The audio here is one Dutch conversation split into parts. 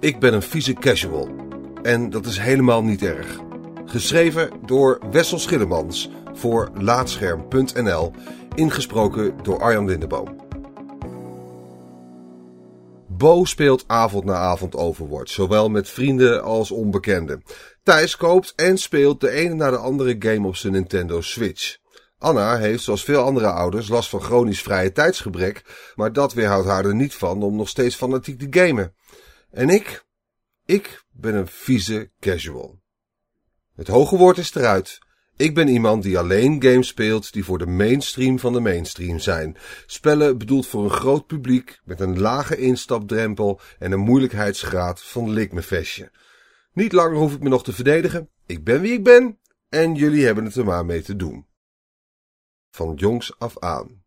Ik ben een vieze casual. En dat is helemaal niet erg. Geschreven door Wessel Schillemans voor Laatscherm.nl. Ingesproken door Arjan Lindeboom. Bo speelt avond na avond Overwatch, zowel met vrienden als onbekenden. Thijs koopt en speelt de ene na de andere game op zijn Nintendo Switch. Anna heeft, zoals veel andere ouders, last van chronisch vrije tijdsgebrek, maar dat weerhoudt haar er niet van om nog steeds fanatiek te gamen. En ik? Ik ben een vieze casual. Het hoge woord is eruit. Ik ben iemand die alleen games speelt die voor de mainstream van de mainstream zijn. Spellen bedoeld voor een groot publiek met een lage instapdrempel en een moeilijkheidsgraad van likmevestje. Niet langer hoef ik me nog te verdedigen. Ik ben wie ik ben en jullie hebben het er maar mee te doen. Van jongs af aan.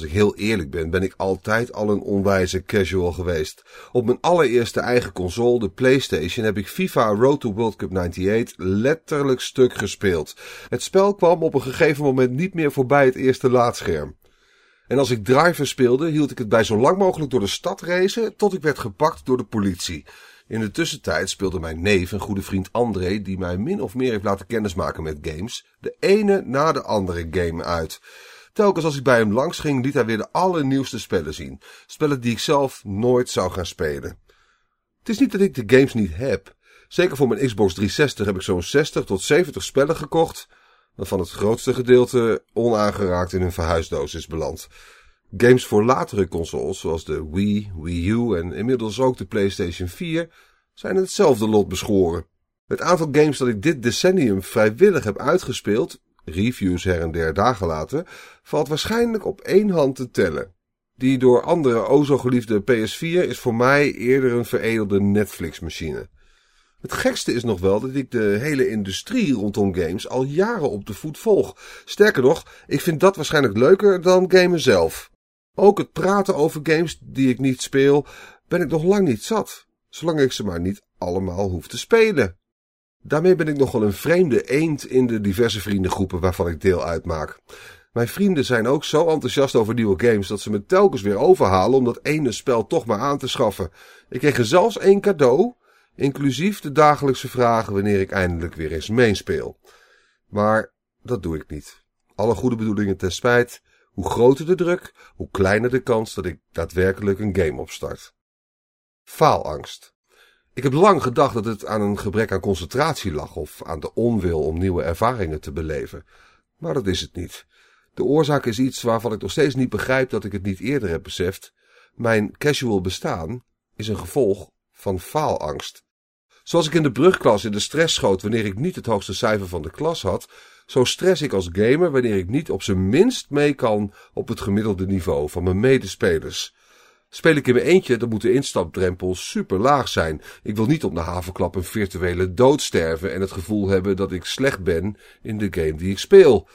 Als ik heel eerlijk ben, ben ik altijd al een onwijze casual geweest. Op mijn allereerste eigen console, de PlayStation, heb ik FIFA Road to World Cup 98 letterlijk stuk gespeeld. Het spel kwam op een gegeven moment niet meer voorbij het eerste laadscherm. En als ik driver speelde, hield ik het bij zo lang mogelijk door de stad racen tot ik werd gepakt door de politie. In de tussentijd speelde mijn neef en goede vriend André, die mij min of meer heeft laten kennismaken met games, de ene na de andere game uit. Telkens als ik bij hem langs ging, liet hij weer de allernieuwste spellen zien. Spellen die ik zelf nooit zou gaan spelen. Het is niet dat ik de games niet heb. Zeker voor mijn Xbox 360 heb ik zo'n 60 tot 70 spellen gekocht, waarvan het grootste gedeelte onaangeraakt in hun verhuisdoos is beland. Games voor latere consoles, zoals de Wii, Wii U en inmiddels ook de PlayStation 4, zijn hetzelfde lot beschoren. Het aantal games dat ik dit decennium vrijwillig heb uitgespeeld reviews her en der dagen later, valt waarschijnlijk op één hand te tellen. Die door anderen o zo geliefde PS4 is voor mij eerder een veredelde Netflix-machine. Het gekste is nog wel dat ik de hele industrie rondom games al jaren op de voet volg. Sterker nog, ik vind dat waarschijnlijk leuker dan gamen zelf. Ook het praten over games die ik niet speel, ben ik nog lang niet zat. Zolang ik ze maar niet allemaal hoef te spelen. Daarmee ben ik nogal een vreemde eend in de diverse vriendengroepen waarvan ik deel uitmaak. Mijn vrienden zijn ook zo enthousiast over nieuwe games dat ze me telkens weer overhalen om dat ene spel toch maar aan te schaffen. Ik kreeg er zelfs één cadeau, inclusief de dagelijkse vragen wanneer ik eindelijk weer eens meespeel. Maar dat doe ik niet. Alle goede bedoelingen ten spijt. Hoe groter de druk, hoe kleiner de kans dat ik daadwerkelijk een game opstart. Faalangst. Ik heb lang gedacht dat het aan een gebrek aan concentratie lag of aan de onwil om nieuwe ervaringen te beleven. Maar dat is het niet. De oorzaak is iets waarvan ik nog steeds niet begrijp dat ik het niet eerder heb beseft. Mijn casual bestaan is een gevolg van faalangst. Zoals ik in de brugklas in de stress schoot wanneer ik niet het hoogste cijfer van de klas had, zo stress ik als gamer wanneer ik niet op zijn minst mee kan op het gemiddelde niveau van mijn medespelers. Speel ik in mijn eentje, dan moet de instapdrempel super laag zijn. Ik wil niet op de havenklap een virtuele dood sterven en het gevoel hebben dat ik slecht ben in de game die ik speel.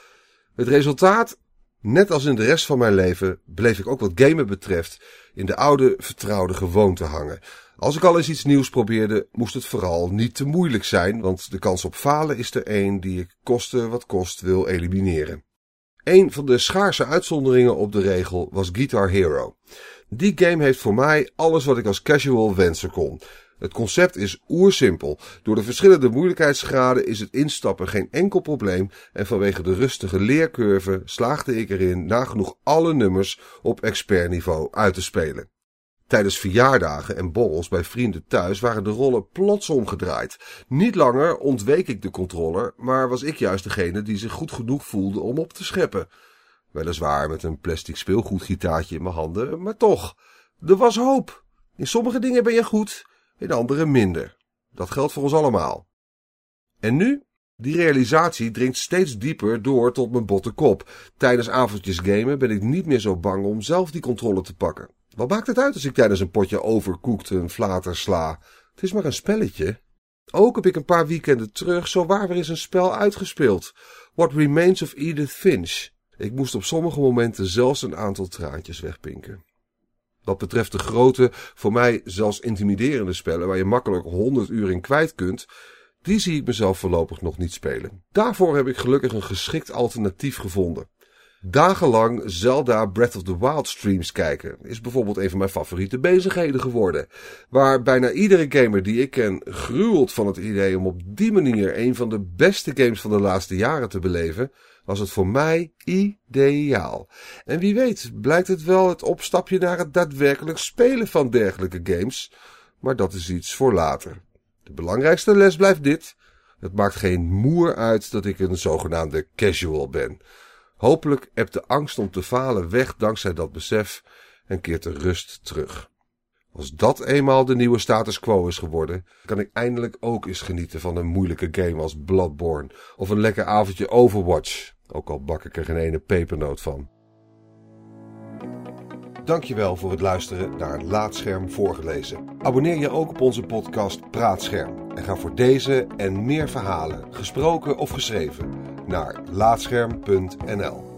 Het resultaat? Net als in de rest van mijn leven bleef ik ook wat gamen betreft in de oude vertrouwde gewoonte hangen. Als ik al eens iets nieuws probeerde, moest het vooral niet te moeilijk zijn, want de kans op falen is er één die ik koste wat kost wil elimineren. Een van de schaarse uitzonderingen op de regel was Guitar Hero. Die game heeft voor mij alles wat ik als casual wensen kon. Het concept is oersimpel. Door de verschillende moeilijkheidsgraden is het instappen geen enkel probleem en vanwege de rustige leercurve slaagde ik erin nagenoeg alle nummers op expertniveau uit te spelen. Tijdens verjaardagen en borrels bij vrienden thuis waren de rollen plots omgedraaid. Niet langer ontweek ik de controller, maar was ik juist degene die zich goed genoeg voelde om op te scheppen. Weliswaar met een plastic speelgoedgitaartje in mijn handen, maar toch. Er was hoop. In sommige dingen ben je goed, in andere minder. Dat geldt voor ons allemaal. En nu? Die realisatie dringt steeds dieper door tot mijn botte kop. Tijdens avondjes gamen ben ik niet meer zo bang om zelf die controle te pakken. Wat maakt het uit als ik tijdens een potje overkoekt een flater sla? Het is maar een spelletje. Ook heb ik een paar weekenden terug zo waar weer eens een spel uitgespeeld. What Remains of Edith Finch. Ik moest op sommige momenten zelfs een aantal traantjes wegpinken. Wat betreft de grote, voor mij zelfs intimiderende spellen waar je makkelijk 100 uur in kwijt kunt, die zie ik mezelf voorlopig nog niet spelen. Daarvoor heb ik gelukkig een geschikt alternatief gevonden. Dagenlang Zelda Breath of the Wild streams kijken is bijvoorbeeld een van mijn favoriete bezigheden geworden. Waar bijna iedere gamer die ik ken gruwelt van het idee om op die manier een van de beste games van de laatste jaren te beleven, was het voor mij ideaal. En wie weet blijkt het wel het opstapje naar het daadwerkelijk spelen van dergelijke games, maar dat is iets voor later. De belangrijkste les blijft dit. Het maakt geen moer uit dat ik een zogenaamde casual ben. Hopelijk hebt de angst om te falen weg dankzij dat besef en keert de rust terug. Als dat eenmaal de nieuwe status quo is geworden, kan ik eindelijk ook eens genieten van een moeilijke game als Bloodborne of een lekker avondje Overwatch, ook al bak ik er geen ene pepernoot van. Dankjewel voor het luisteren naar Laatscherm voorgelezen. Abonneer je ook op onze podcast Praatscherm en ga voor deze en meer verhalen, gesproken of geschreven, naar laatscherm.nl.